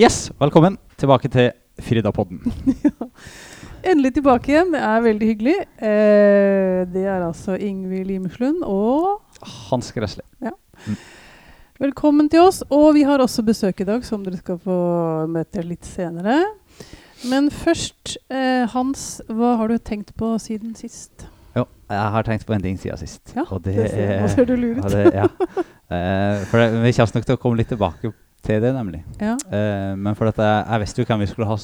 Yes, velkommen tilbake til Fridapodden. Endelig tilbake igjen. Det er veldig hyggelig. Eh, det er altså Ingvild Limeslund og Hans Gressli. Velkommen til oss. Og vi har også besøk i dag, som dere skal få møte litt senere. Men først, eh, Hans, hva har du tenkt på siden sist? Jo, jeg har tenkt på en ting siden sist. Ja, og det, det ser- er nå ser du lur ut. Ja, det, ja. Eh, for det, vi kommer nok til å komme litt tilbake til det, nemlig. Ja. Uh, men for at jeg, jeg visste jo hvem vi skulle ha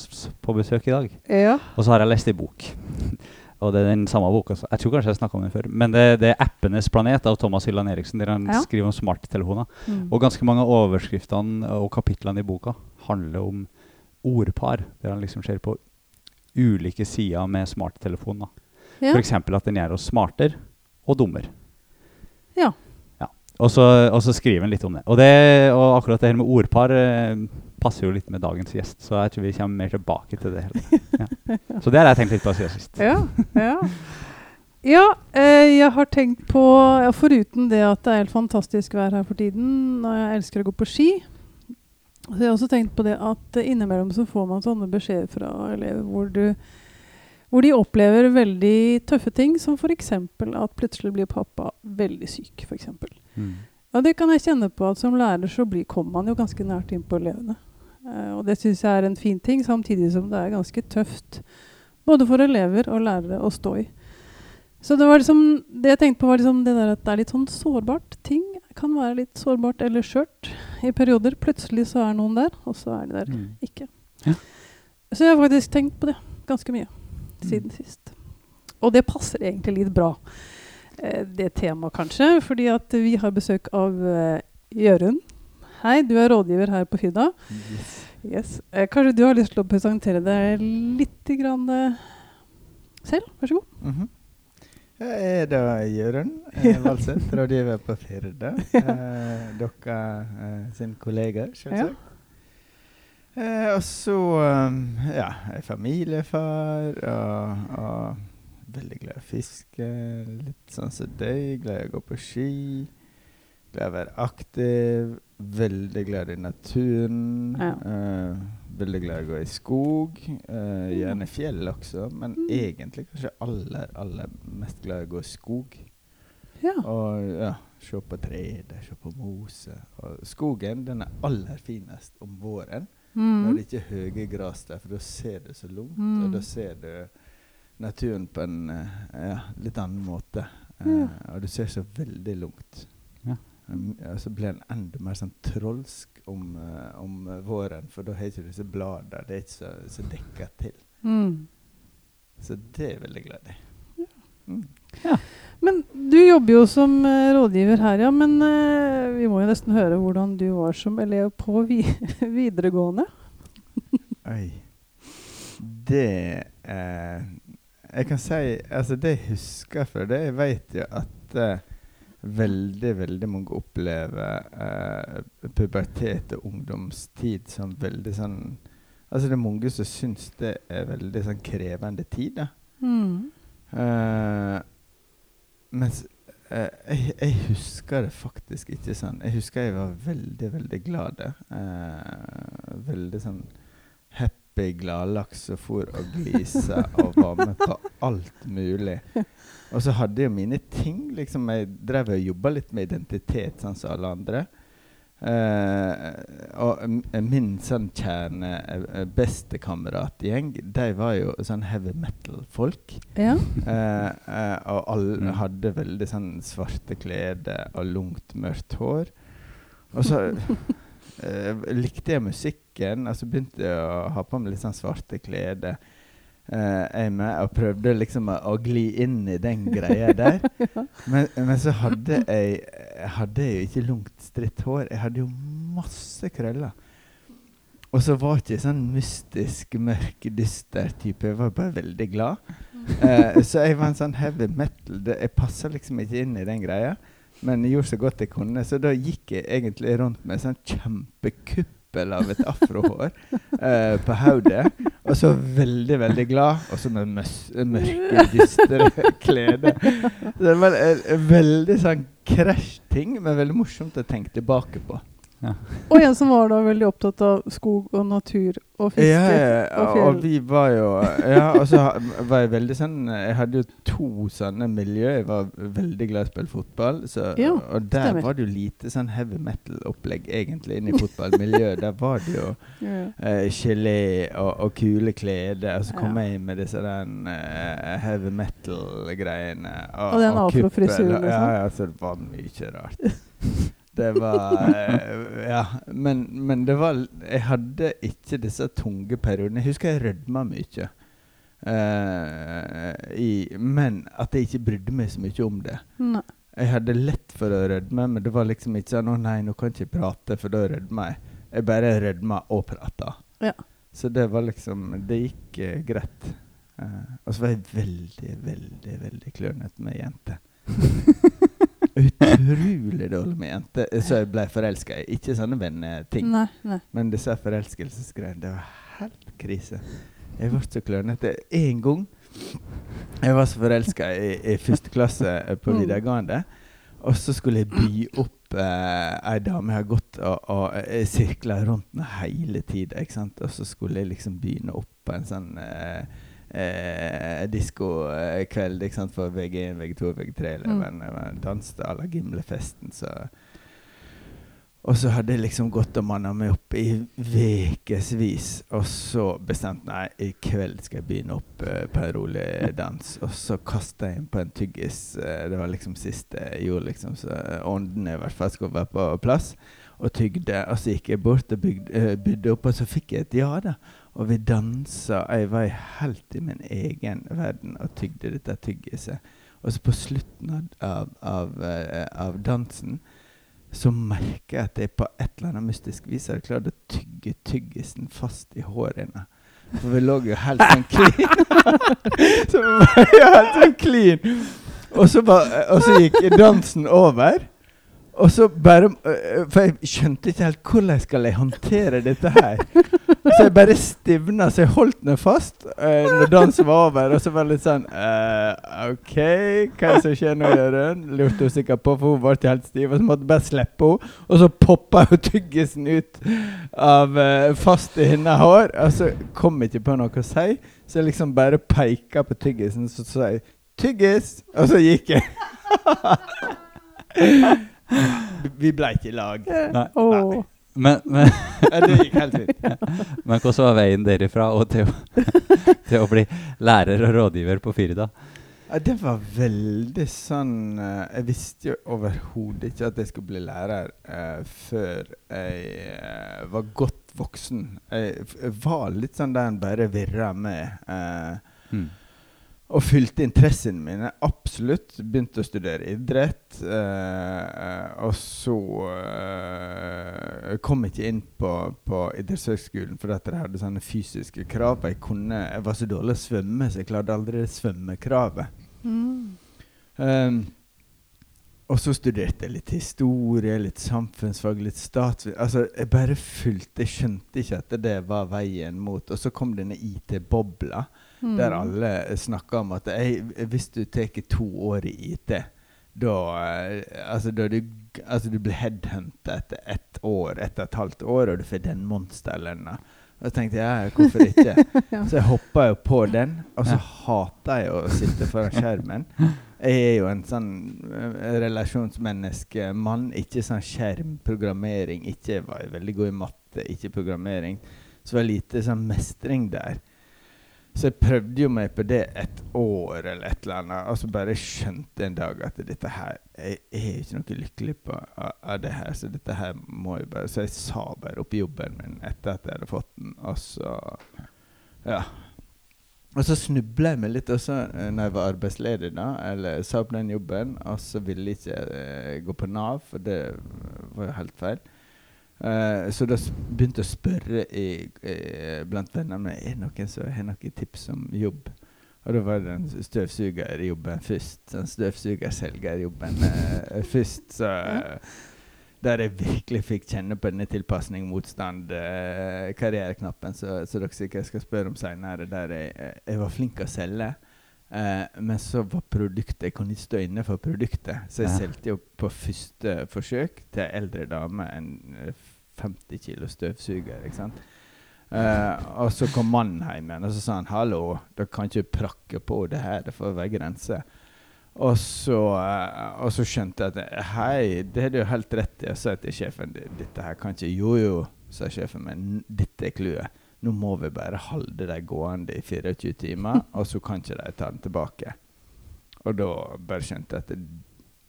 på besøk i dag. ja. Og så har jeg lest ei bok. og det er den samme boka. Altså. Jeg tror kanskje jeg snakka om den før. Men det, det er 'Appenes planet' av Thomas Hylland Eriksen, der han Ja. skriver om smarttelefoner. Mm. Og ganske mange av overskriftene og kapitlene i boka handler om ordpar, der han liksom ser på ulike sider med smarttelefonen. ja. F.eks. at den gjør oss smartere og dummere. Ja. Og, så, og så skriver han litt om det. Og, det. og akkurat det her med ordpar eh, passer jo litt med dagens gjest, så jeg tror vi kommer mer tilbake til det. Ja. Så det har jeg tenkt litt på siden sist. Ja, ja. ja eh, jeg har tenkt på ja, Foruten det at det er helt fantastisk vær her for tiden, og jeg elsker å gå på ski, så jeg har også tenkt på det at innimellom så får man sånne beskjeder fra elever hvor, du, hvor de opplever veldig tøffe ting, som f.eks. at plutselig blir pappa veldig syk. For eksempel. Mm. Ja, det kan jeg kjenne på at som lærer så blir, kommer man jo ganske nært inn på elevene. Uh, og det syns jeg er en fin ting, samtidig som det er ganske tøft både for elever og lærere å stå i. Så det var liksom, det jeg tenkte på var liksom det der at det er litt sånn sårbart. Ting kan være litt sårbart eller skjørt i perioder. Plutselig så er noen der, og så er de der Mm. ikke. Ja. Så jeg har faktisk tenkt på det ganske mye siden sist. Og det passer egentlig litt bra, det temaet kanskje, fordi at vi har besøk av eh, Jørund. Hei, du er rådgiver her på FIDA. Yes. Eh, kanskje du har lyst til å presentere deg litt grann, eh, selv? Vær så god. Mhm. Jeg er da Jørund eh, Valseth, rådgiver på Firda. Eh, dere eh, sin kollega, selvsagt. Eh, og så um, ja, jeg er familiefar og, og veldig glad i å fiske. Litt sånn som deg. Glad i å gå på ski. Glad i å være aktiv. Veldig glad i naturen. Ja. Uh, veldig glad i å gå i skog. Uh, gjerne fjell også, men Mm. egentlig kanskje aller, aller mest glad i å gå i skog. Ja. Og ja, se på trær, se på mose. Og skogen den er aller finest om våren. Når Mm. det ikke er høye gras der, for da ser du så langt. Mm. Og da ser du naturen på en eh, ja, litt annen måte. Eh, Ja. Og du ser så veldig langt. Ja. Um, så blir den enda mer sånn trolsk om, eh, om våren, for da har ikke disse bladene Det er ikke så, så dekka til. Mm. Så det er jeg veldig glad i. Mm. Men du jobber jo som uh, rådgiver her, ja. Men uh, vi må jo nesten høre hvordan du var som elev på vi videregående. Oi. Det eh, Jeg kan si Altså, det jeg husker fra det Jeg vet jo at uh, veldig, veldig mange opplever uh, pubertet og ungdomstid som veldig sånn Altså, det er mange som syns det er veldig sånn krevende tid, da. Mm. Uh, mens Uh, jeg, jeg husker det faktisk ikke sånn. Jeg husker jeg var veldig, veldig glad. Uh, veldig sånn happy gladlaks og for og var med på alt mulig. Og så hadde jeg mine ting. liksom Jeg drev og jobba litt med identitet, sånn som alle andre. Eh, og min sånn kjerne uh, bestekameratgjeng, de var jo sånn heavy metal-folk. Ja. Eh, eh, og alle Mm. hadde veldig sånn svarte klær og langt, mørkt hår. Og så eh, likte jeg musikken, og så begynte jeg å ha på meg litt sånn svarte klær. eh, jeg med, og prøvde liksom å, å gli inn i den greia der. men, men så hadde jeg jeg hadde jo ikke langt, stritt hår. Jeg hadde jo masse krøller. Og så var ikke sånn mystisk, mørk, dyster type. Jeg var bare veldig glad. Eh, så jeg var en sånn heavy metal. Det, jeg passa liksom ikke inn i den greia. Men jeg gjorde så godt jeg kunne, så da gikk jeg egentlig rundt med sånn kjempekuppel av et afrohår eh, på hodet. Og så veldig, veldig glad, og så med mørke, dystre klede. Så det var en veldig sånn krasj-ting, men veldig morsomt å tenke tilbake på. Ja. Og en som var da veldig opptatt av skog og natur og fiske Ja, ja, og og vi var jo Ja, og så var jeg veldig sånn Jeg hadde jo to sånne miljø. Jeg var veldig glad i å spille fotball. Så, Ja, og der stemmer. var det jo lite sånn heavy metal-opplegg egentlig inne i fotballmiljøet. der var det jo Ja. eh, gelé og, og kule klede, Og så kom Ja. jeg inn med disse den, uh, heavy metal-greiene. Og, Og den kuppel, afrofrisyren, Ja, liksom. ja, så det var mye rart. Det var eh, Ja. Men, men det var Jeg hadde ikke disse tunge periodene. Jeg husker jeg rødma mye. Uh, i, men at jeg ikke brydde meg så mye om det. Nei. Jeg hadde lett for å rødme, men det var liksom ikke sånn 'Å nei, nå kan jeg ikke prate, for da rødmer jeg'. Jeg bare rødma og prata. Ja. Så det var liksom Det gikk uh, greit. Uh, og så var jeg veldig, veldig, veldig klønete med jenter. Utrolig dårlig med jenter eh, så jeg ble forelska i. Ikke sånne venneting. Nei, nei. Men disse forelskelsesgreiene, det var helt krise. Jeg ble så klønete. En gang jeg var så forelska i, i første klasse eh, på Mm. videregående, og så skulle jeg by opp eh, ei dame jeg har gått og, og eh, sirkla rundt med hele tida. Og så skulle jeg liksom begynne opp på en sånn eh, eh, diskokveld for VG1, VG2, VG3-eleven. Mm. Danset à la Gimlefesten, så og så hadde jeg liksom gått og manna meg opp i ukevis. Og så bestemte nei, i kveld skal jeg begynne opp eh, på en rolig dans. Og så kasta jeg inn på en tyggis. eh, det var liksom siste jeg gjorde, liksom. Så åndene i hvert fall skulle være på plass. Og tygde. Og så gikk jeg bort og bygde, eh, bydde opp, og så fikk jeg et ja, da. Og vi dansa. Jeg var helt i min egen verden og tygde dette tyggiset. Og så på slutten av, av, eh, av dansen så merker jeg at jeg på et eller annet mystisk vis har klart å tygge tyggisen fast i hårene. For vi lå jo helt sånn clean. så vi var helt sånn clean. Og så, ba- og så gikk dansen over. Og så bare øh, For jeg skjønte ikke helt hvordan skal jeg håndtere dette her. Så jeg bare stivna, så jeg holdt den fast eh, når dansen var over. Og så var det litt sånn eh, OK, hva er det som skjer nå, Jørund? Lurte hun sikkert på, for hun ble helt stiv. Og så måtte jeg bare slippe henne. Og så poppa jo tyggisen ut av eh, fast i hennes hår. Og så kom jeg ikke på noe å si, så jeg liksom bare peika på tyggisen, så sa jeg 'tyggis', og så gikk jeg. Vi ble ikke i lag. Nei. Nei. Men, men, det gikk helt fint. men hvordan var veien derifra og til å, til å bli lærer og rådgiver på Firda? Ja, det var veldig sånn eh, Jeg visste jo overhodet ikke at jeg skulle bli lærer eh, før jeg eh, var godt voksen. Jeg, f- jeg var litt sånn der en bare virra med. Eh, Mm. Og fylte interessene mine. Absolutt. Begynte å studere idrett. eh, og så eh, kom jeg ikke inn på, på idrettshøgskolen fordi at jeg hadde sånne fysiske krav. Jeg, kunne, jeg var så dårlig å svømme, så jeg klarte aldri det svømmekravet. Mm. Um, og så studerte jeg litt historie, litt samfunnsfag, litt statsvitenskap. Altså, jeg bare fulgte Jeg skjønte ikke at det var veien mot. Og så kom denne IT-bobla, Mm. der alle snakker om at «Ei, hvis du tar to år i IT, da eh, Altså, da du, altså, du blir headhunta etter ett år, ett og et halvt år, og du får den monsterlønna. Og så tenkte jeg hvorfor ikke? Så jeg hoppa jo på den, og så Ja. hater jeg å sitte foran skjermen. Jeg er jo en sånn uh, relasjonsmenneske. Mann, ikke sånn skjermprogrammering. Ikke var veldig god i matte, ikke programmering. Så var lite sånn mestring der. Så jeg prøvde jo meg på det et år eller et eller annet, og så bare skjønte en dag at dette her Jeg er jo ikke noe lykkelig på av, av det her, så dette her må jeg bare Så jeg sa bare opp jobben min etter at jeg hadde fått den, og så Ja. Og så snubla jeg meg litt også uh, når jeg var arbeidsledig, da, eller sa opp den jobben, og så ville jeg ikke eh, gå på Nav, for det var jo helt feil. Eh, så da begynte jeg å spørre i, uh, blant vennene mine er det noen som har noen tips om jobb. Og da var det en støvsugerjobben først. En støvsugerselgerjobben uh, først. Så uh, der jeg virkelig fikk kjenne på denne tilpasning, motstand, eh, karriereknappen, så, så dere sikkert skal spørre om seinere, der jeg, eh, jeg var flink å selge. Eh, men så var produktet Jeg kunne ikke stå inne for produktet, så jeg Ja. solgte jo på første forsøk til eldre dame en eh, 50 kilo støvsuger. ikke sant? Eh, og så kom mannen hjem igjen og så sa han, 'hallo, dere kan ikke prakke på det her, det får være grenser'. Og så, eh, og så skjønte jeg at hei, det har du helt rett i. Jeg sa til sjefen dette her kan ikke Jo, jo, sa sjefen, men dette er clouet. Nå må vi bare holde dem gående i 24 timer, og så kan ikke de ta den tilbake. Og da bare skjønte jeg at det,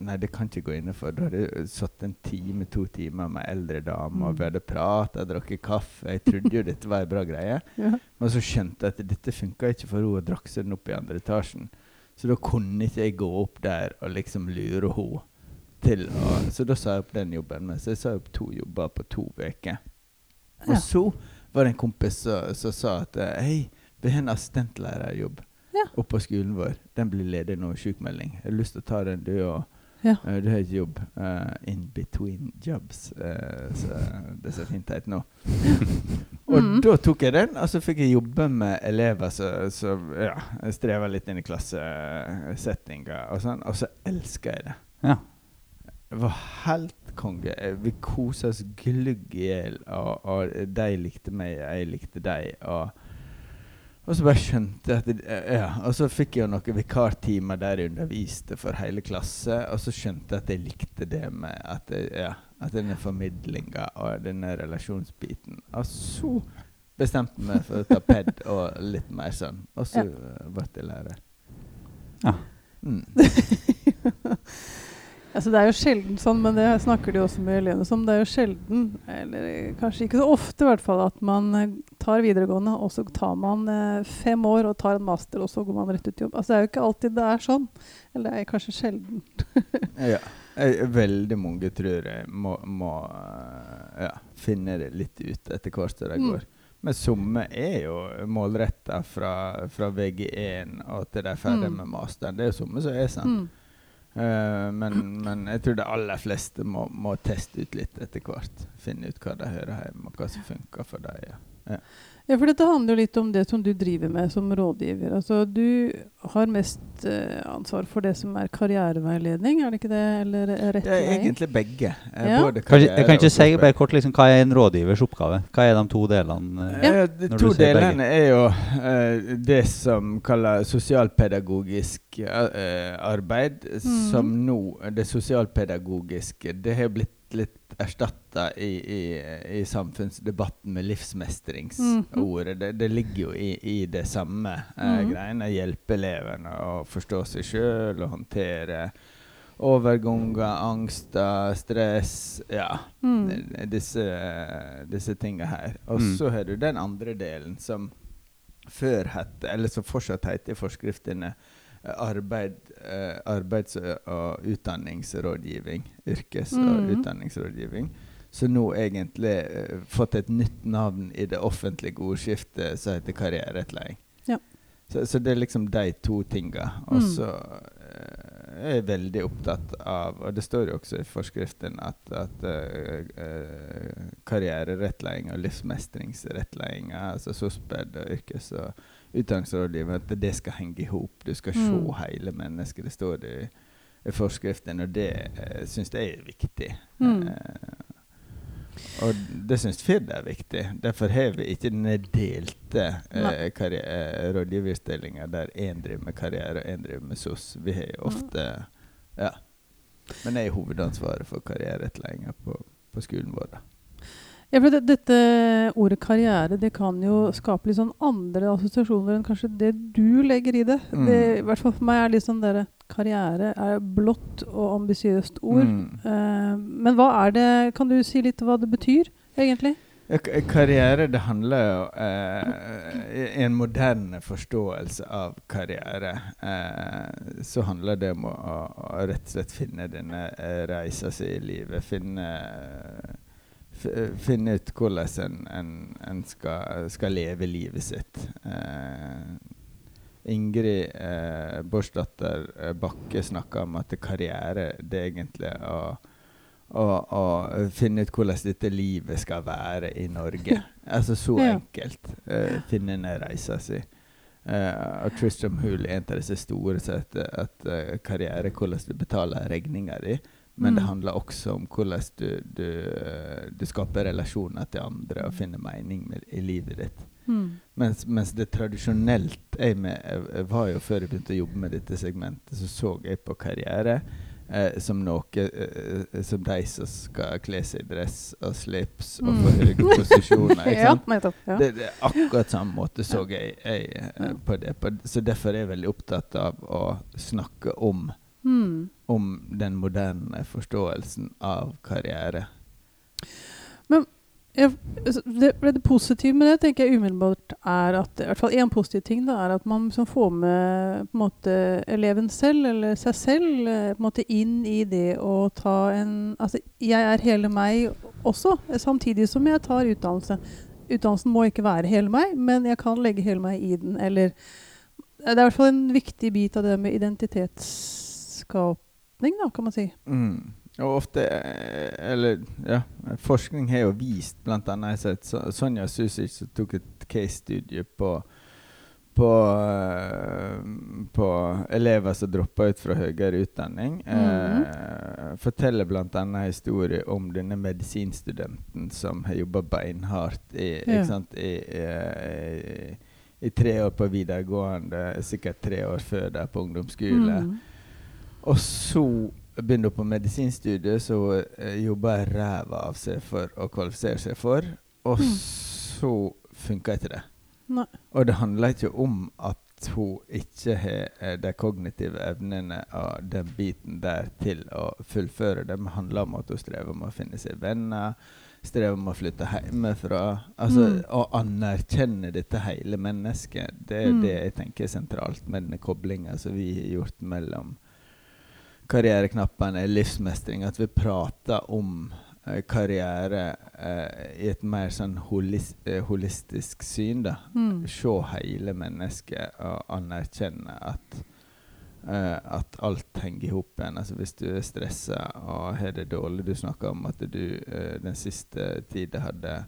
nei, det kan ikke gå innenfor. Da hadde jeg satt en time, to timer med eldre damer, og vi hadde prata, drukket kaffe. Jeg trodde jo dette var ei bra greie. Ja. Men så skjønte jeg at dette funka ikke for og drakk seg den opp i andre etasjen. Så da kunne ikke jeg gå opp der og liksom lure henne til å Så da sa jeg opp den jobben. Men så jeg sa opp to jobber på to uker. Og så var det en kompis som sa at eh, hei, vi har en assistentlærerjobb Ja. oppe på skolen vår. Den blir ledig nå, sjukmelding. Jeg har lyst til å ta den, du òg. Ja. Uh, du har ikke jobb. Uh, in between jobs. Uh, så det er så fint ut nå. Og mm. da tok jeg den, og så fikk jeg jobbe med elever som ja, strever litt inn i klassesettinga og sånn, og så elska jeg det. Ja. Det var helt konge. Vi kosa oss glugg i hjel, og, og de likte meg, jeg likte dem. Og, og så bare skjønte jeg at det, Ja, og så fikk jeg jo noen vikartimer der jeg underviste for hele klasse, og så skjønte jeg at jeg likte det med at, jeg, ja, at denne formidlinga og denne relasjonsbiten. Og så bestemte jeg meg for å ta ped og litt mer sånn, og så ble jeg lærer. Ja. Mm. Altså, det er jo sjelden sånn, men det snakker de også med elevene om. Det er jo sjelden, eller kanskje ikke så ofte i hvert fall, at man eh, tar videregående, og så tar man eh, fem år og tar en master, og så går man rett ut i jobb. Altså, det er jo ikke alltid det er sånn. Eller det er kanskje sjelden. Ja. Veldig mange tror jeg må, må eh, ja, finne det litt ut etter hvert som det Mm. går. Men somme er jo målretta fra, fra VG1 og til de er ferdig Mm. med masteren. Det er jo somme som er sånn. Mm. Eh, men, men jeg tror de aller fleste må, må teste ut litt etter hvert. Finne ut hva de hører hjemme, og hva som funker for dem. Ja. Ja, for dette handler jo litt om det som du driver med som rådgiver. Altså, du har mest eh, ansvar for det som er karriereveiledning, er det ikke det? Eller Det er rettveiing? egentlig begge. eh, Ja. både Kanskje, jeg kan ikke si bare kort liksom, hva er en rådgivers oppgave? Hva er de to delene? eh? Ja. De to delene er jo eh, det som kalles sosialpedagogisk eh, arbeid, mm. som nå Det sosialpedagogiske det har blitt litt erstatta i, i, i samfunnsdebatten med livsmestringsordet. Det, det ligger jo i, i det samme eh, mm. greiene. Hjelpe elevene å forstå seg sjøl og håndtere overganger, angster, stress Ja Mm. disse, disse tinga her. Og Mm. så har du den andre delen som før het, eller som fortsatt heter i forskriftene, arbeid, eh, arbeids- og utdanningsrådgivning. Yrkes- og Mm. utdanningsrådgivning. Så nå egentlig eh, fått et nytt navn i det offentlige ordskiftet som heter karriererettledning. Ja. Så, så det er liksom de to tinga. Og Mm. så eh, er jeg veldig opptatt av, og det står jo også i forskriften, at, at eh, karriererettledning og livsmestringsrettledning, altså SOSPED og yrkes- og utdanningsrådgivning, at det skal henge i hop. Du skal se Mm. hele mennesket. Det står det i, forskriften, og det uh, syns jeg er viktig. Mm. Uh, og det syns Firda er viktig. Derfor har vi ikke denne delte uh, eh, eh, der én driver med karriere og én driver med SOS. Vi har ofte Ja. Men jeg er hovedansvaret for karriererettledninga på, på skolen vår. da. Ja, for det, dette ordet karriere det kan jo skape litt sånn andre assosiasjoner enn kanskje det du legger i det. Mm. det I hvert fall for meg er litt sånn der Karriere er blått og ambisiøst ord. Mm. Eh, men hva er det Kan du si litt hva det betyr, egentlig? Karriere, det handler eh, I en moderne forståelse av karriere, eh, så handler det om å, å, rett og slett finne denne eh, reisa si i livet. Finne Finne ut hvordan en, en, en skal, skal leve livet sitt. Eh, Ingrid eh, Bårdsdatter eh, Bakke snakka om at karriere det er egentlig å og, og finne ut hvordan dette livet skal være i Norge. altså så Ja. enkelt. eh, finne ned reisa si. Eh, og Tristram Hull er en av disse store som heter at eh, karriere hvordan du betaler regninga di. Men det Mm. handler også om hvordan du, du, eh, du skaper relasjoner til andre og finner mening med, i livet ditt. Mm. Mens, mens det tradisjonelt jeg, med, jeg, var jo Før jeg begynte å jobbe med dette segmentet, så så jeg på karriere eh, som noe eh, som de som skal kle seg i dress og slips og Mm. få høye posisjoner. Ja, nettopp. Ja. Det, det akkurat samme måte så jeg, jeg eh, på det. På, så derfor er jeg veldig opptatt av å snakke om, Mm. om den moderne forståelsen av karriere. Men jeg, det, det positive med det tenker jeg umiddelbart er at i hvert fall én positiv ting da, er at man liksom får med måte, eleven selv, eller seg selv, eh, måte inn i det å ta en Altså, jeg er hele meg også, samtidig som jeg tar utdannelse. Utdannelsen må ikke være hele meg, men jeg kan legge hele meg i den. Eller Det er i hvert fall en viktig bit av det med identitetsskapning, da, kan man si. Mm. Og ofte eh, Eller ja, forskning har jo vist, blant annet jeg har sett Sonja Susic som tok et case-studie på på, eh, på elever som dropper ut fra høyere utdanning. Eh, forteller bl.a. historie om denne medisinstudenten som har jobba beinhardt i, Ja. sant, i, i, i tre år på videregående, sikkert tre år før der på ungdomsskole. Mm. Og så begynner hun på medisinstudiet, så hun eh, jobber ræva av seg for å kvalifisere seg for. Og Mm. så funka ikke det. Nei. Og det handler ikke om at hun ikke har eh, de kognitive evnene og den biten der til å fullføre det. Det handler om at hun strever med å finne seg venner, strever med å flytte hjemmefra. Altså Mm. å anerkjenne dette hele mennesket. Det er Mm. det jeg tenker er sentralt med denne koblinga som vi har gjort mellom karriereknappene, livsmestring. At vi prater om eh, karriere eh, i et mer sånn holis eh, holistisk syn. da. Mm. Se hele mennesket og anerkjenne at eh, at alt henger i hop igjen. Altså hvis du er stressa og har det dårlig Du snakka om at du eh, den siste tida hadde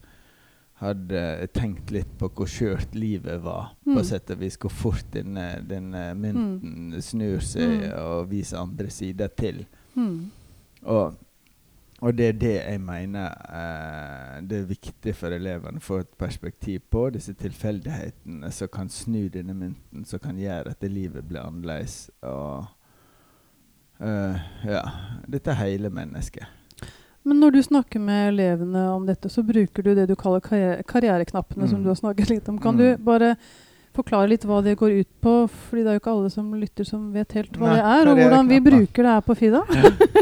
hadde tenkt litt på hvor skjørt livet var, på Mm. sett og vis. Hvor fort denne, denne mynten snur seg Mm. og viser andre sider til. Mm. Og, og det er det jeg mener eh, det er viktig for elevene å få et perspektiv på. Disse tilfeldighetene som kan snu denne mynten, som kan gjøre at livet blir annerledes. Og eh, ja Dette er hele mennesket. Men når du snakker med elevene om dette, så bruker du det du kaller karriere karriereknappene, som Mm. du har snakket litt om. Kan Mm. du bare forklare litt hva det går ut på? Fordi det er jo ikke alle som lytter som vet helt hva Nei, det er, og hvordan vi bruker det her på FIDA.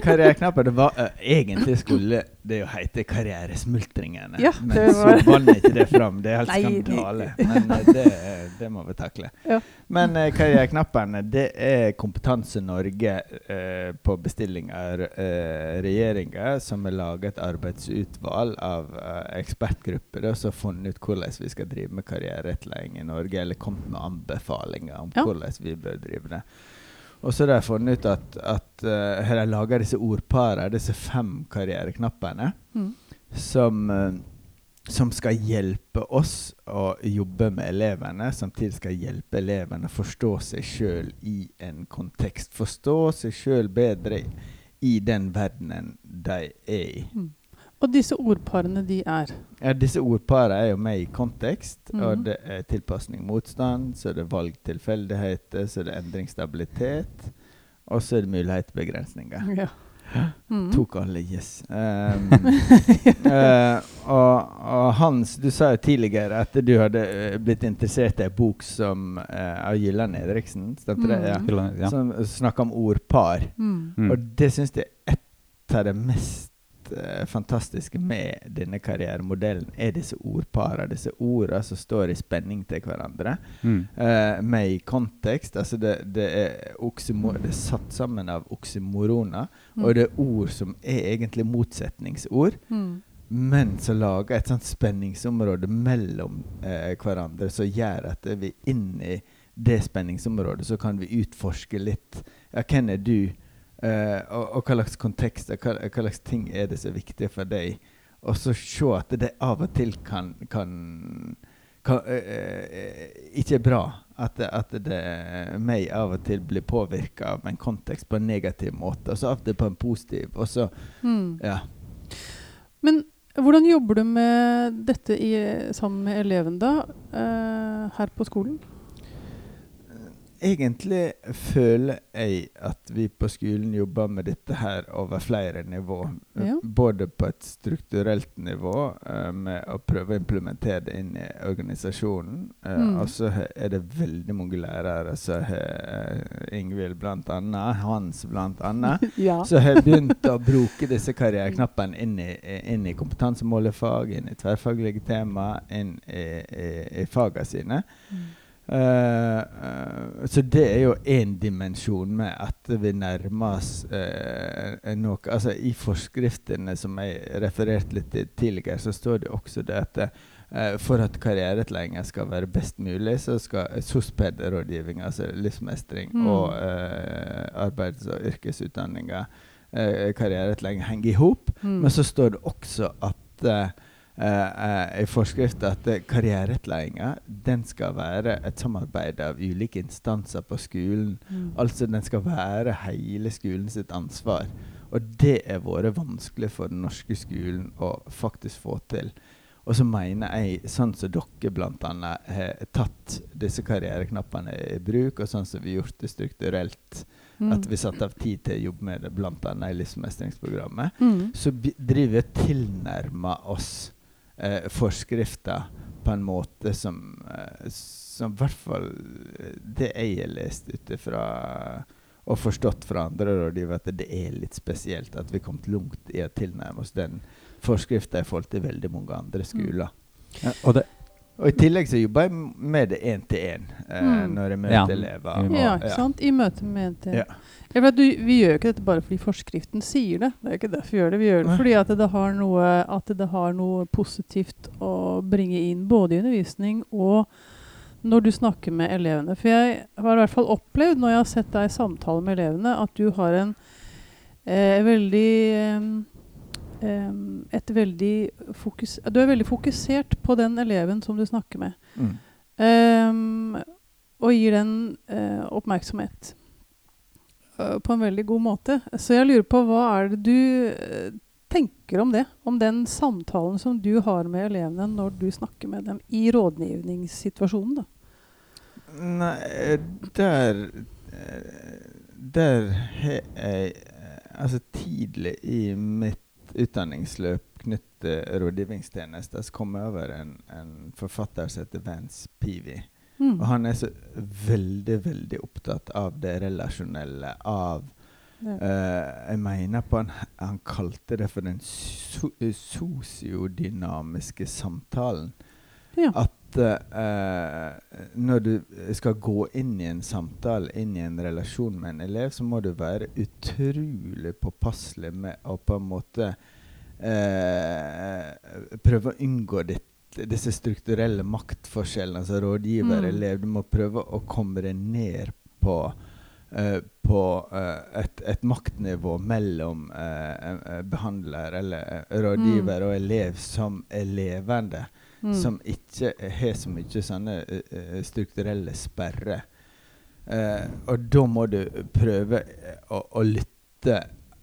Karriereknapper det var, uh, Egentlig skulle det jo heter Karrieresmultringene. Ja, men var... så vant ikke det fram. Det er helt skandale. Men eh, det, det må vi takle. Ja. Men eh, Karriereknappene det er Kompetanse Norge eh, på bestilling av eh, regjeringa, som har laget et arbeidsutvalg av eh, ekspertgrupper som har funnet ut hvordan vi skal drive med karriererettledning i Norge, eller kommet med anbefalinger om Ja. hvordan vi bør drive det. Og så har de funnet ut at, at uh, de laga disse ordparene, disse fem karriereknappene, Mm. som, eh, som skal hjelpe oss å jobbe med elevene, samtidig skal hjelpe elevene å forstå seg sjøl i en kontekst. Forstå seg sjøl bedre i den verdenen de er i. Mm. Og disse ordparene, de er Ja, disse ordparene er jo med i kontekst, Mhm. og det er tilpasning motstand, så er det valg tilfeldigheter, så er det endringsstabilitet. og så er det mulighetsbegrensninger. Ja. Mm. Tok alle, yes. Um, uh, og, og Hans, du sa jo tidligere at du hadde eh, blitt interessert i en bok som uh, av Gylland Edriksen, stemte det? Ja. Gylland, Ja. Som snakker om ordpar. Mm. Mm. Og det syns jeg er et av det mest eh, fantastiske med denne karrieremodellen, er disse ordparene. Disse ordene som står i spenning til hverandre. Mm. eh, med i kontekst. Altså det, det, er det er satt sammen av oksymoroner, Mm. og det er ord som er egentlig motsetningsord. Mm. Men så lager et sånt spenningsområde mellom eh, hverandre som gjør at vi inni i det spenningsområdet så kan vi utforske litt ja, hvem er du, eh, og, og hva slags kontekst og hva, hva slags ting er det som er viktig for deg. Og så se at det av og til kan, kan, kan uh, ikke er bra. At, at det meg av og til blir påvirka av en kontekst på en negativ måte, og så av og til på en positiv. Og så, Mm. ja. Men hvordan jobber du med dette i, sammen med eleven da, her på skolen? Egentlig føler jeg at vi på skolen jobber med dette her over flere nivå. Ja. Både på et strukturelt nivå, uh, med å prøve å implementere det inn i organisasjonen. Uh, Mm. Og så er det veldig mange lærere, som har Ingvild blant annet, Hans blant annet, ja. som har begynt å bruke disse karriereknappene inn i, inn i kompetansemålefag, inn i tverrfaglige tema, inn i, i, i fagene sine. Mm. Eh, eh, så det er jo én dimensjon med at vi nærmer oss eh, noe Altså I forskriftene som jeg refererte litt til tidligere, så står det også det at for at karriereutlegginga skal være best mulig, så skal SOSPED-rådgivning, altså livsmestring, Mm. og arbeids- og yrkesutdanninga, eh, karriereutlegging, henge i hop. Mm. Men så står det også at i forskrift at eh, den skal være et samarbeid av ulike instanser på skolen. Mm. Altså den skal være hele skolen sitt ansvar. Og det er vært vanskelig for den norske skolen å faktisk få til. Og så mener jeg, sånn som dere bl.a. har tatt disse karriereknappene i bruk, og sånn som vi har gjort det strukturelt, Mm. at vi satte av tid til å jobbe med det bl.a. i livsmestringsprogrammet, Mm. så driver vi og tilnærmer oss eh, forskrifter på en måte som eh, Som i hvert fall eh, det jeg har lest ut ifra og forstått fra andre rådgivere, at det er litt spesielt at vi kom langt i å tilnærme oss den forskrifta i forhold til veldig mange andre skoler. Ja, og det, Og I tillegg så jobber jeg med det én til én eh, Mm. når jeg møter Ja. elever. Og- Ja, ikke sant? I møte med én til én. Ja. du, vi gjør ikke dette bare fordi forskriften sier det. Det er ikke derfor vi gjør det. Vi gjør det fordi at det, har noe, at det har noe positivt å bringe inn både i undervisning og når du snakker med elevene. For jeg har i hvert fall opplevd når jeg har sett deg i samtale med elevene, at du har en eh, veldig em, em, et veldig fokus, Du er veldig fokusert på den eleven som du snakker med. Mm. Ehm, og gir den eh, oppmerksomhet eh, på en veldig god måte. Så jeg lurer på hva er det du eh, tenker om det? Om den samtalen som du har med elevene når du snakker med dem i rådgivningssituasjonen? da? Nei, der Der har jeg Altså tidlig i mitt utdanningsløp knyttet til rådgivningstjenester, så kom jeg over en, en forfatter som heter Vance Peavy. Mm. Og han er så veldig, veldig opptatt av det relasjonelle, av Ja. eh, Jeg mener på han, han kalte det for den so sosiodynamiske samtalen. Ja. At eh, når du skal gå inn i en samtale, inn i en relasjon med en elev, så må du være utrolig påpasselig med å på en måte eh, prøve å unngå ditt, disse strukturelle maktforskjellene, altså rådgiver-elev. Du må prøve å komme deg ned på Uh, på uh, et, et maktnivå mellom eh, behandler eller rådgiver rådgiver og elev som er levende Mm. som ikke har så mye sånne eh, eh, strukturelle sperrer. Uh, og da må du prøve eh, å, å lytte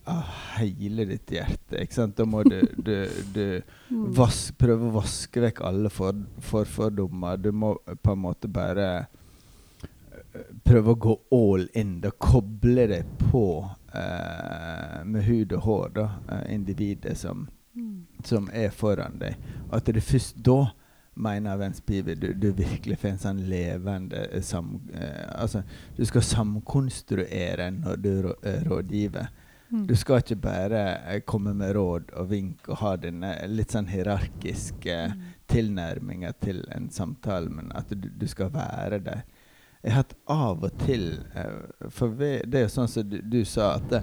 av hele ditt hjerte. Ikke sant? Da må du, du, du vask, prøve å vaske vekk alle for, forfordommer. Du må på en måte bare eh, prøve å gå all in. Da koble deg på eh, med hud og hår, da, eh, individet som Mm. som er foran deg. At det er først da, mener Vence Pivi, du, du virkelig får en sånn levende eh, sam... Eh, altså, du skal samkonstruere når du rå, eh, rådgiver. Mm. Du skal ikke bare eh, komme med råd og vink og ha denne litt sånn hierarkiske Mm. tilnærminga til en samtale, men at du, du skal være der. Jeg har hatt av og til For det er jo sånn som du, du sa, at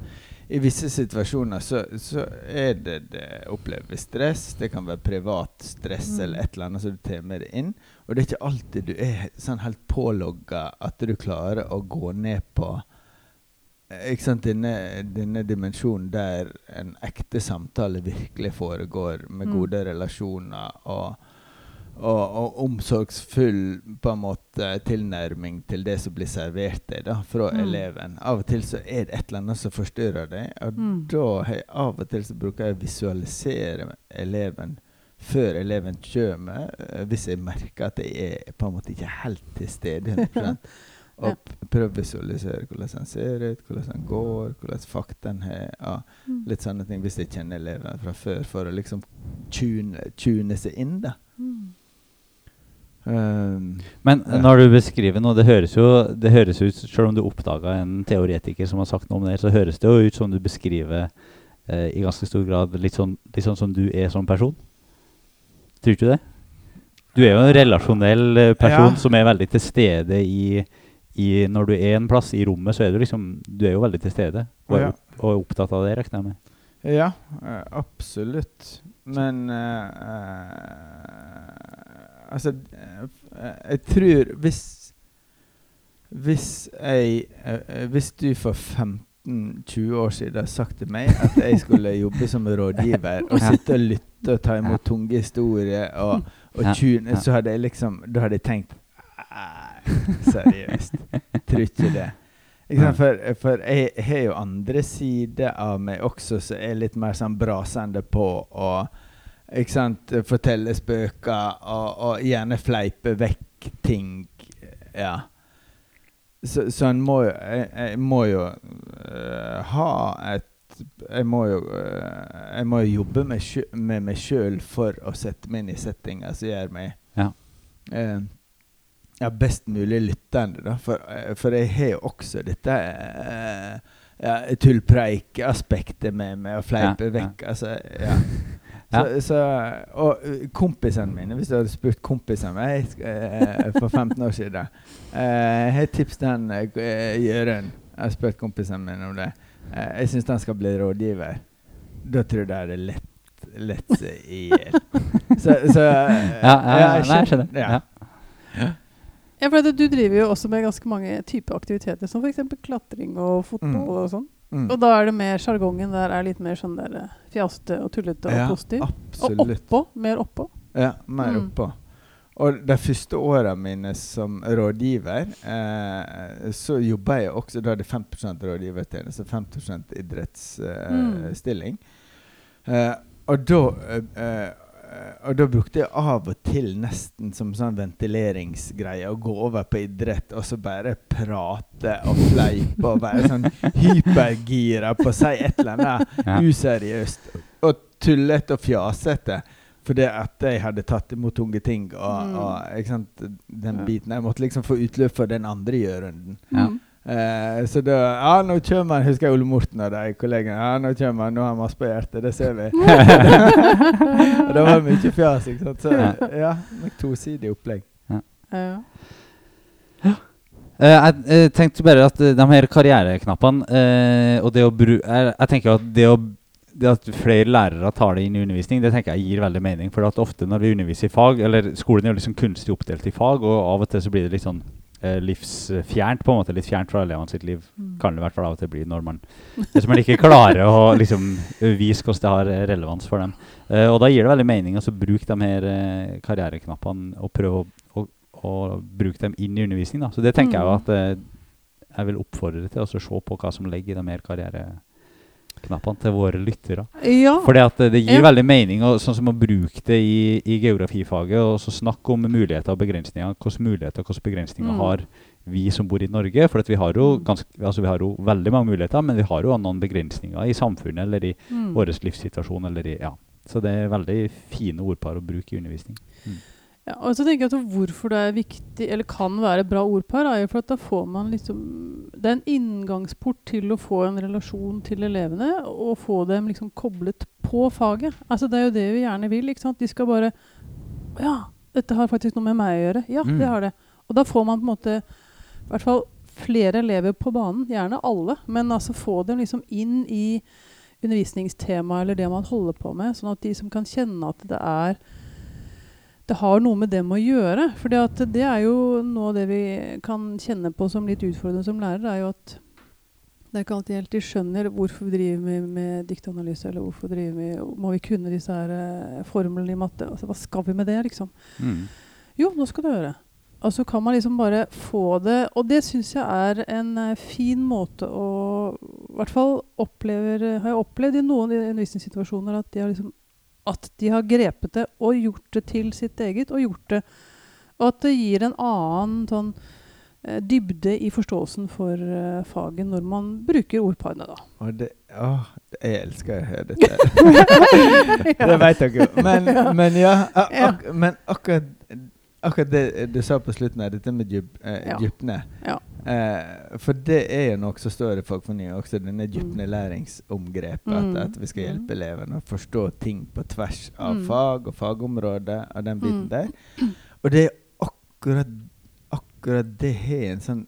i visse situasjoner så, så er det, det opplever stress. Det kan være privat stress Mm. eller et eller annet som du tar med deg inn. Og det er ikke alltid du er sånn helt pålogga at du klarer å gå ned på ikke sant, denne, denne dimensjonen der en ekte samtale virkelig foregår, med Mm. gode relasjoner og og, og omsorgsfull på en måte tilnærming til det som blir servert deg da, fra Mm. eleven. Av og til så er det et eller annet som forstyrrer deg, og Mm. da jeg av og til så bruker jeg å visualisere eleven før eleven kommer, eh, hvis jeg merker at jeg er på en måte ikke helt til stede Og prøve å visualisere hvordan han ser ut, hvordan han går, hvordan faktaen har ja, Mm. Litt sånne ting hvis jeg kjenner eleven fra før, for å liksom tune, tune seg inn, da. Mm. Um, Men når du beskriver noe, det høres jo det høres ut, selv om du oppdaga en teoretiker som har sagt noe om det, så høres det jo ut som du beskriver eh, i ganske stor grad litt sånn, litt sånn som du er som person. Tror du det? Du er jo en relasjonell eh, person Ja. som er veldig til stede i, i Når du er en plass i rommet, så er du liksom Du er jo veldig til stede og er, og er opptatt av det, regner jeg med. ja, eh, absolutt. Men uh, eh, Altså eh, Jeg tror hvis Hvis jeg eh, Hvis du for 15-20 år siden hadde sagt til meg at jeg skulle jobbe som rådgiver og sitte og lytte og ta imot tunge historier og, og tune, så hadde jeg liksom Da hadde jeg tenkt seriøst. Tror ikke det. Ikke? For, for jeg har jo andre sider av meg også som er litt mer sånn brasende på og ikke sant, fortelle spøker og, og gjerne fleipe vekk ting. Ja. Så, så en må jo Jeg, jeg må jo uh, ha et jeg må jo uh, Jeg må jo jobbe med, sjø, med meg sjøl for å sette meg inn i settinger som gjør meg Ja. uh, ja, best mulig lyttende. Da. For, for jeg har jo også dette ja, tullpreik-aspektet med, meg, å fleipe ja. vekk. Altså, ja. Ja. Så, så, og uh, kompisene mine, hvis du hadde spurt kompisene mine eh, for 15 år siden eh, Jeg har tipset han eh, Jørund Jeg har spurt kompisene mine om det. Eh, jeg syns han skal bli rådgiver. Da tror jeg det hadde lett, lett seg i hjel. Så, så eh, Ja, ja, ja, jeg nei, jeg skjønner. Ja. Ja. Ja, for Du driver jo også med ganske mange typer aktiviteter, som f.eks. klatring og fotball. Mm. og sånn. Mm. Og da er det mer sjargongen der er litt mer sånn der fjaste og tullete og Ja, positiv. Og oppå. Mer oppå. Ja, mer Mm. oppå. Og de første åra mine som rådgiver, eh, så jobba jeg også Da hadde jeg 5% rådgivertjeneste, 5 idrettsstilling. Eh, og da eh, eh, og da brukte jeg av og til nesten som sånn ventileringsgreie å gå over på idrett og så bare prate og fleipe og være sånn hypergira på å si et eller annet Ja. useriøst og tullete og fjasete. Fordi at jeg hadde tatt imot tunge ting. Og, Mm. og ikke sant, den biten Jeg måtte liksom få utløp for den andre gjørunden. Ja. Eh, så da Ja, nå kommer han, husker jeg Ole Morten og de kollegene. Ja, nå kommer han, nå har han masse på hjertet. Det ser vi. og det var mye fjas, ikke sant. Så Ja. ja, med tosidig opplegg. Ja. Eh, jeg jeg tenkte bare at eh, de her karriereknappene uh, og det å bru jeg, jeg tenker at det, å, det at flere lærere tar det inn i undervisning, det tenker jeg gir veldig mening. For at ofte når vi underviser i fag, eller skolen er jo liksom kunstig oppdelt i fag, og av og til så blir det litt sånn livsfjernt, på en måte. Litt fjernt fra elevene sitt liv. Mm. Kan det i hvert fall av og til bli når man Hvis man ikke klarer å liksom vise hvordan det har eh, relevans for dem. Eh, og da gir det veldig mening å altså, bruke de her eh, karriereknappene og prøve å, å, å bruke dem inn i undervisning. Da. Så det tenker jeg Mm. at eh, jeg vil oppfordre til å se på hva som ligger i de her karriereknappene til våre lyttere. ja. Fordi eh, det gir Ja. veldig mening og, sånn som å bruke det i, i geografifaget og så snakke om muligheter og begrensninger. Hvilke muligheter og hvilke begrensninger Mm. har vi som bor i Norge? For vi har Mm. ganske, altså vi har jo veldig mange muligheter, men vi har jo noen begrensninger i samfunnet eller i Mm. vår livssituasjon. Eller i, ja. Så det er veldig fine ordpar å bruke i undervisning. Ja, og så tenker jeg at Hvorfor det er viktig, eller kan være bra ordpar, er jo for at da får man liksom Det er en inngangsport til å få en relasjon til elevene, og få dem liksom koblet på faget. Altså Det er jo det vi gjerne vil. ikke sant? De skal bare Ja, dette har faktisk noe med meg å gjøre. Ja, Mm. det har det. Og da får man på en måte i hvert fall flere elever på banen. Gjerne alle, men altså få dem liksom inn i undervisningstemaet eller det man holder på med, sånn at de som kan kjenne at det er det har noe med dem å gjøre. For det er jo noe av det vi kan kjenne på som litt utfordrende som lærer, er jo at Det er ikke alltid helt de skjønner hvorfor vi driver med, med diktanalyse, eller hvorfor driver vi, må vi kunne disse her eh, formlene i matte. Altså, hva skal vi med det, liksom? Mm. Jo, nå skal du høre. Og så kan man liksom bare få det Og det syns jeg er en eh, fin måte å I hvert fall opplever, har jeg opplevd i noen undervisningssituasjoner at de har liksom at de har grepet det og gjort det til sitt eget. Og gjort det Og at det gir en annen sånn eh, dybde i forståelsen for uh, faget når man bruker ordparene, da. Åh, jeg elsker å høre dette. Det vet dere jo. Men, men ja, ak, men akkurat, akkurat det du sa på slutten her, dette med dyp, eh, Ja. dypne Ja. eh, For det er jo noe som står i fagfornying også, denne dypnelæringsomgrepet. Mm. At, at vi skal Mm. hjelpe elevene å forstå ting på tvers av Mm. fag og fagområder og den biten Mm. der. Og det er akkurat, akkurat det har en sånn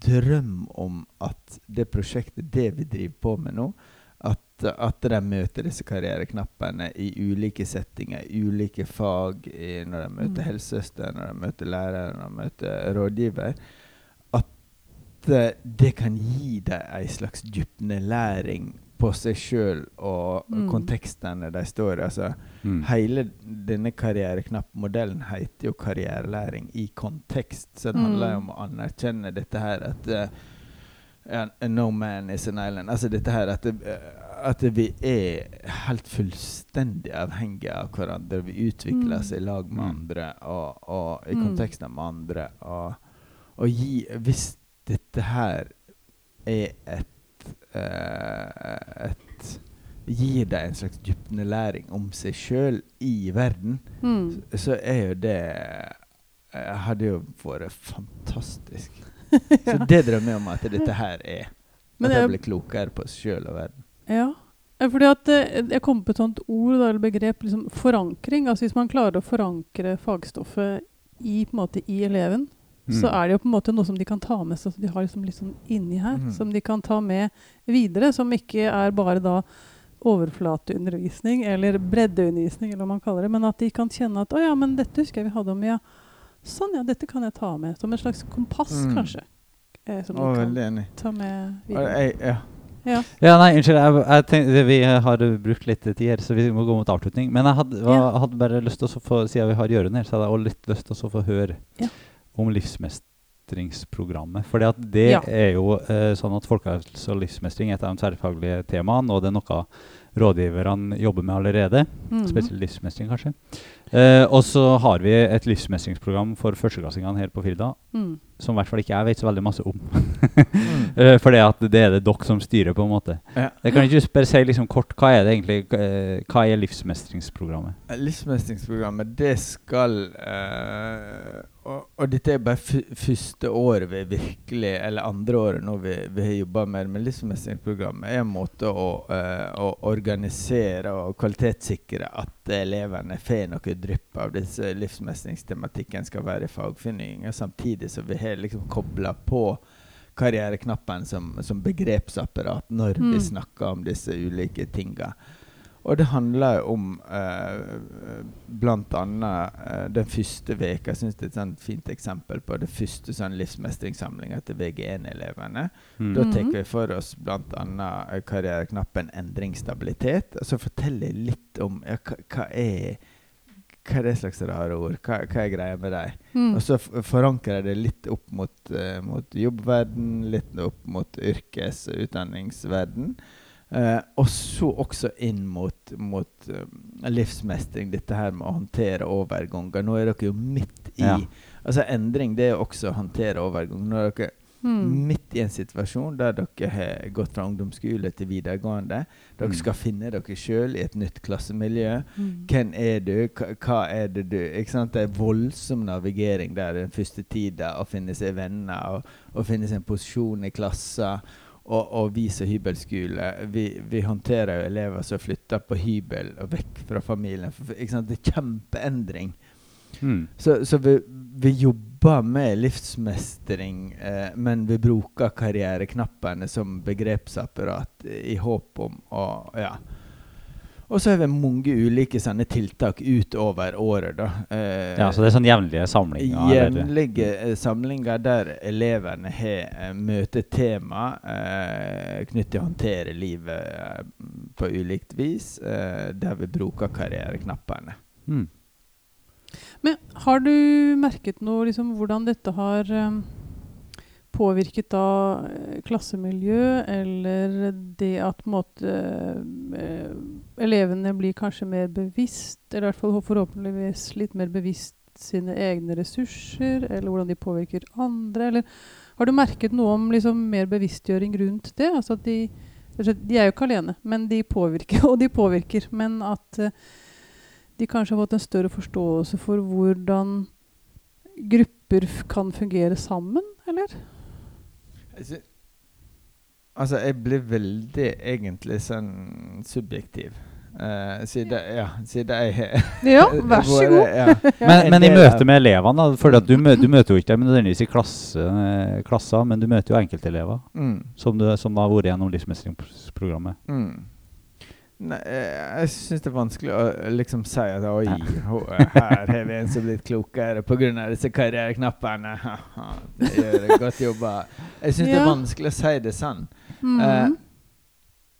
drøm om at det prosjektet, det vi driver på med nå, at, de møter disse karriereknappene i ulike settinger, ulike fag, i, når de møter Mm. helsesøster, når de møter lærer, når de møter rådgiver, at eh, det kan gi dem ei slags dypnelæring på seg sjøl og Mm. kontekstene de står i. Altså, Mm. Hele denne karriereknappmodellen heter jo karrierelæring i kontekst. Så det Mm. handler jo om å anerkjenne dette her at uh, No man is an island. Altså dette her at, det, eh, at vi er helt fullstendig avhengige av hverandre. Vi utvikler Mm. oss i lag med Mm. andre og, og i Mm. kontekster med andre. Og, og gi Hvis dette her er et uh, et Gir deg en slags dypnelæring om seg sjøl i verden, Mm. så, så er jo det Hadde jo vært fantastisk. Så det drømmer jeg om at dette her er. Men at jeg blir klokere på seg sjøl og verden. Ja. Fordi at eh, Jeg kom på et sånt ord eller begrep, liksom forankring. Altså Hvis man klarer å forankre fagstoffet i, på en måte, i eleven, så Mm. er det jo på en måte noe som de kan ta med seg. som de har liksom sånn inni her, Mm. som de kan ta med videre. Som ikke er bare da overflateundervisning eller breddeundervisning, eller hva man kaller det. Men at de kan kjenne at 'Å ja, men dette husker jeg vi hadde om', ja. Sånn, ja. Dette kan jeg ta med. Som et slags kompass, Mm. kanskje. Eh, som Å, de kan ta med videre. jeg, ja. Ja. Ja, nei, unnskyld. Jeg, jeg tenkte, vi har brukt litt tid her, så vi må gå mot avslutning. Men jeg hadde, var, Ja. hadde bare lyst til å få, siden vi har Jørund her, så hadde jeg også litt lyst til å få høre Ja. om livsmestringsprogrammet. For det er jo eh, sånn at folkehelse og livsmestring er et av de tverrfaglige temaene, og det er noe rådgiverne jobber med allerede. Mhm. Spesielt livsmestring, kanskje. Eh, og så har vi et livsmestringsprogram for førsteklassingene her på Firda, Mm. Som i hvert fall ikke jeg vet så veldig masse om. Mm. Eh, For det at det er det dere som styrer, på en måte. Ja. Jeg kan ikke bare si liksom kort, hva er det egentlig, eh, hva er livsmestringsprogrammet? Livsmestringsprogrammet, det skal eh, og, og dette er bare første året vi virkelig Eller andre året nå vi, vi har jobba med det. Men livsmestringsprogrammet er en måte å, eh, å organisere og kvalitetssikre at elevene får noe drypp av disse livsmestringstematikken skal være i fagfornying. Samtidig som vi har liksom kobla på karriereknappen som, som begrepsapparat når vi Mm. snakker om disse ulike tinga. Og det handler jo om eh, annet eh, den første veka Jeg syns det er et sånt fint eksempel på det første sånn livsmestringssamlinga til VG1-elevene. Mm. Da tar vi for oss bl.a. Eh, karriereknappen endringsstabilitet. Og så forteller jeg litt om ja, hva, hva er hva er det slags rare ord? Hva, hva er greia med dem? Mm. Og så forankrer jeg det litt opp mot, uh, mot jobbverden, litt opp mot yrkes- og utdanningsverden. Uh, og så også inn mot, mot um, livsmestring, dette her med å håndtere overganger. Nå er dere jo midt i Ja. Altså endring, det er jo også å håndtere overgang. Nå er dere Mm. midt i en situasjon der dere har gått fra ungdomsskole til videregående. Dere Mm. skal finne dere sjøl i et nytt klassemiljø. Mm. Hvem er du? Hva, hva er det du Ikke sant? Det er voldsom navigering der den første tida. Å finne seg venner og, og finne seg en posisjon i klassen. Og, og vi som hybelskole, vi, vi håndterer jo elever som flytter på hybel og vekk fra familien. For, ikke sant? Det er kjempeendring. Mm. Så, så vi, vi jobber med livsmestring, eh, men vi bruker karriereknappene som begrepsapparat i håp om å ja, Og så har vi mange ulike sånne tiltak utover året. da. Eh, Ja, så det er sånn jevnlige samlinger? eller- Jevnlige eh, samlinger der elevene har eh, møtetema eh, knyttet til å håndtere livet eh, på ulikt vis, eh, der vi bruker karriereknappene. Mm. Men har du merket noe liksom, hvordan dette har um, påvirket da eh, klassemiljø, eller det at måte eh, elevene blir kanskje mer bevisst, eller i hvert fall forhåpentligvis litt mer bevisst sine egne ressurser, eller hvordan de påvirker andre, eller har du merket noe om liksom, mer bevisstgjøring rundt det? Altså at de, de er jo ikke alene, men de påvirker, og de påvirker. Men at eh, de kanskje har fått en større forståelse for hvordan grupper kan fungere sammen, eller? Altså, altså, jeg blir veldig egentlig sånn subjektiv. Uh, siden, ja, siden jeg har Ja, vær så god. Ja. Men, men i møte med elevene, da, for du, mø, du møter jo ikke dem nødvendigvis i klasse, eh, klasser, men du møter jo enkeltelever Mm. som, du, som har vært gjennom livsmestringsprogrammet. Mm. Nei, eh, jeg syns det er vanskelig å eh, liksom si at oi, eh, her har vi en som er blitt klokere pga. disse karriereknappene. det gjør godt jobba. Jeg syns det er vanskelig å si det sånn. Mm. Eh,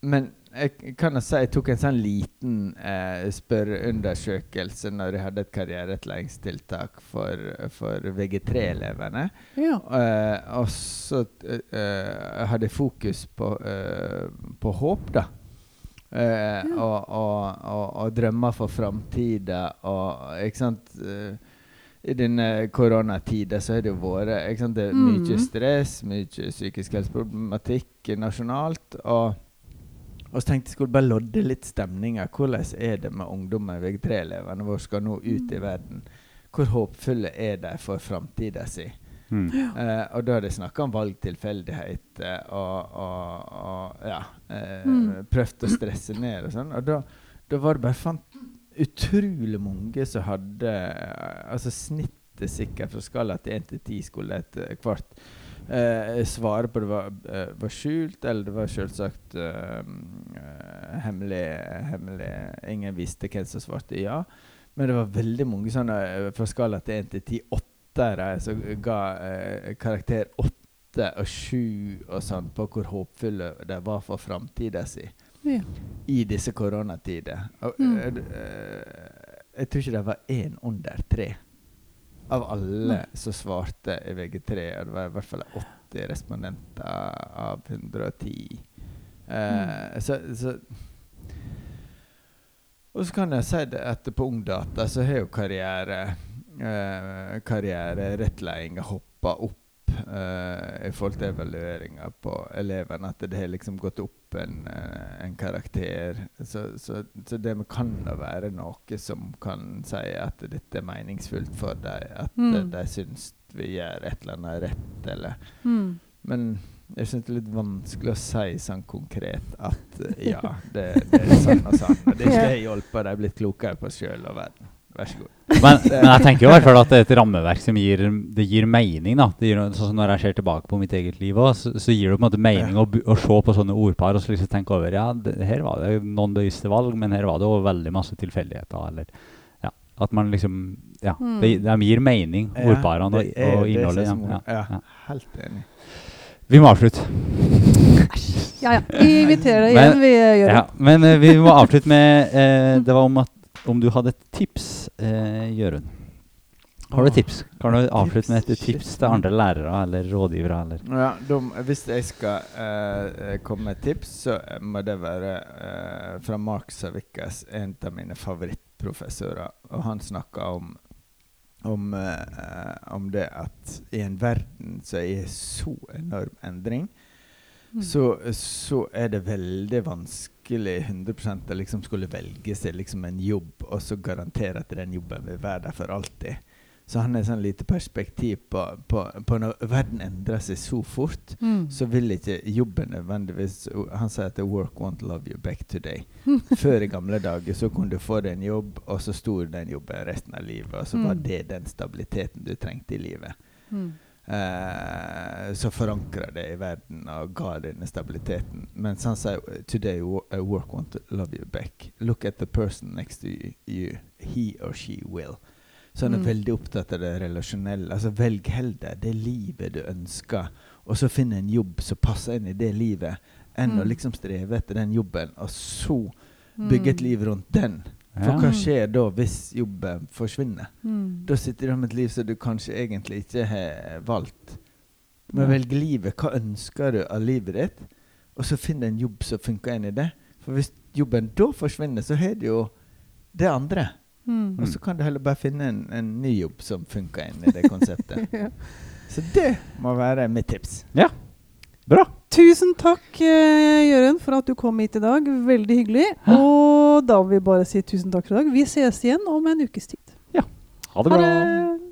men jeg kan jo si jeg tok en sånn liten eh, spørreundersøkelse når jeg hadde et karriererettleiingstiltak for, for VG3-elevene. ja. Eh, og så eh, hadde jeg fokus på, eh, på håp, da. Eh, og, og, og, og drømmer for framtida og Ikke sant eh, I denne koronatida så har det jo vært det er Mm. mye stress, mye psykisk helseproblematikk nasjonalt. Og, og så tenkte jeg skulle bare lodde litt stemninga. Hvordan er det med ungdommen, VG3-elevene våre skal nå ut i verden? Hvor håpfulle er de for framtida si? Mm. Eh, og da hadde jeg snakk om valgtilfeldighet eh, og, og, og ja eh, Mm. Prøvd å stresse ned og sånn. Og da, da var det bare fant utrolig mange som hadde eh, Altså snittet sikkert fra skala til 1 til 10 skulle et kvart eh, svare på det var, var skjult, eller det var selvsagt hemmelig, hemmelig Ingen visste hvem som svarte ja. Men det var veldig mange sånne fra skala til 1 til 10 åttere som ga eh, karakter 8 og 7 og sånn på hvor håpfulle de var for framtida si ja. i disse koronatider. Og, Mm. eh, eh, jeg tror ikke det var én under tre av alle som svarte i VG3. Og det var i hvert fall 80 respondenter av 110. Eh, så, så Og så kan jeg si at på Ungdata så har jo karriere eh, karriererettledninga hoppa opp eh, i forhold til evalueringa på elevene. At det har liksom gått opp en, eh, en karakter. Så, så, så det kan da være noe som kan si at dette er meningsfullt for dem. At Mm. eh, de syns vi gjør et eller annet rett, eller Mm. Men jeg syns det er litt vanskelig å si sånn konkret at eh, ja, det, det er sånn og sånn. Og det har hjulpet de er blitt klokere på sjøl og verden. Vær så god. Men, men jeg tenker jo i hvert fall at det er et rammeverk som gir, det gir mening. da. Det gir, sånn Når jeg ser tilbake på mitt eget liv, også, så, så gir det på en måte mening å, å se på sånne ordpar og så liksom tenke over ja, det, her var det noen bevisste valg, men her var det også veldig masse tilfeldigheter. eller ja, At man liksom ja, Mm. det, De gir mening, Ja, ordparene og, er og innholdet. Ja, ja, ja, ja. helt enig. Vi må avslutte. ja, ja. Vi inviterer deg Men- igjen, vi gjør Ja, men eh, vi må avslutte med eh, Det var om at om du hadde et tips, eh, Jørund. Har du et tips? Kan du avslutte med et tips, til andre lærere eller rådgivere? Eller? Ja, de, hvis jeg skal eh, komme med et tips, så må det være eh, fra Mark Savickas, en av mine favorittprofessorer. Og han snakka om om, eh, om det at i en verden som er i så enorm endring, Mm. så, så er det veldig vanskelig 100 å liksom skulle velge seg liksom en jobb og så garantere at den jobben vil være der for alltid. Så han har sånn lite perspektiv på, på, på når verden endrer seg så fort, Mm. så vil ikke jobben nødvendigvis Han sier at the 'work won't love you back today'. Før i gamle dager så kunne du få deg en jobb, og så sto den jobben resten av livet, og så var Mm. det den stabiliteten du trengte i livet. Mm. Eh, så forankra det i verden og ga denne stabiliteten. Men han sier 'Today uh, work want to love you back'. Look at the person next to you. He or she will. Så han er Mm. veldig opptatt av det relasjonelle. Altså Velg heller det livet du ønsker, og så finn en jobb som passer inn i det livet, enn å Mm. liksom streve etter den jobben, og så bygge et Mm. liv rundt den. For hva skjer da hvis jobben forsvinner? Mm. Da sitter du med et liv som du kanskje egentlig ikke har valgt. Men Ja. velg livet. Hva ønsker du av livet ditt? Og så finn en jobb som funker inn i det. For hvis jobben da forsvinner, så har du jo det andre. Mm. Og så kan du heller bare finne en, en ny jobb som funker inn i det konseptet. Ja. Så det må være mitt tips. Bra. Tusen takk, eh, Jørund, for at du kom hit i dag. Veldig hyggelig. Og da vil vi bare si tusen takk for i dag. Vi ses igjen om en ukes tid. Ha det Ha bra. det!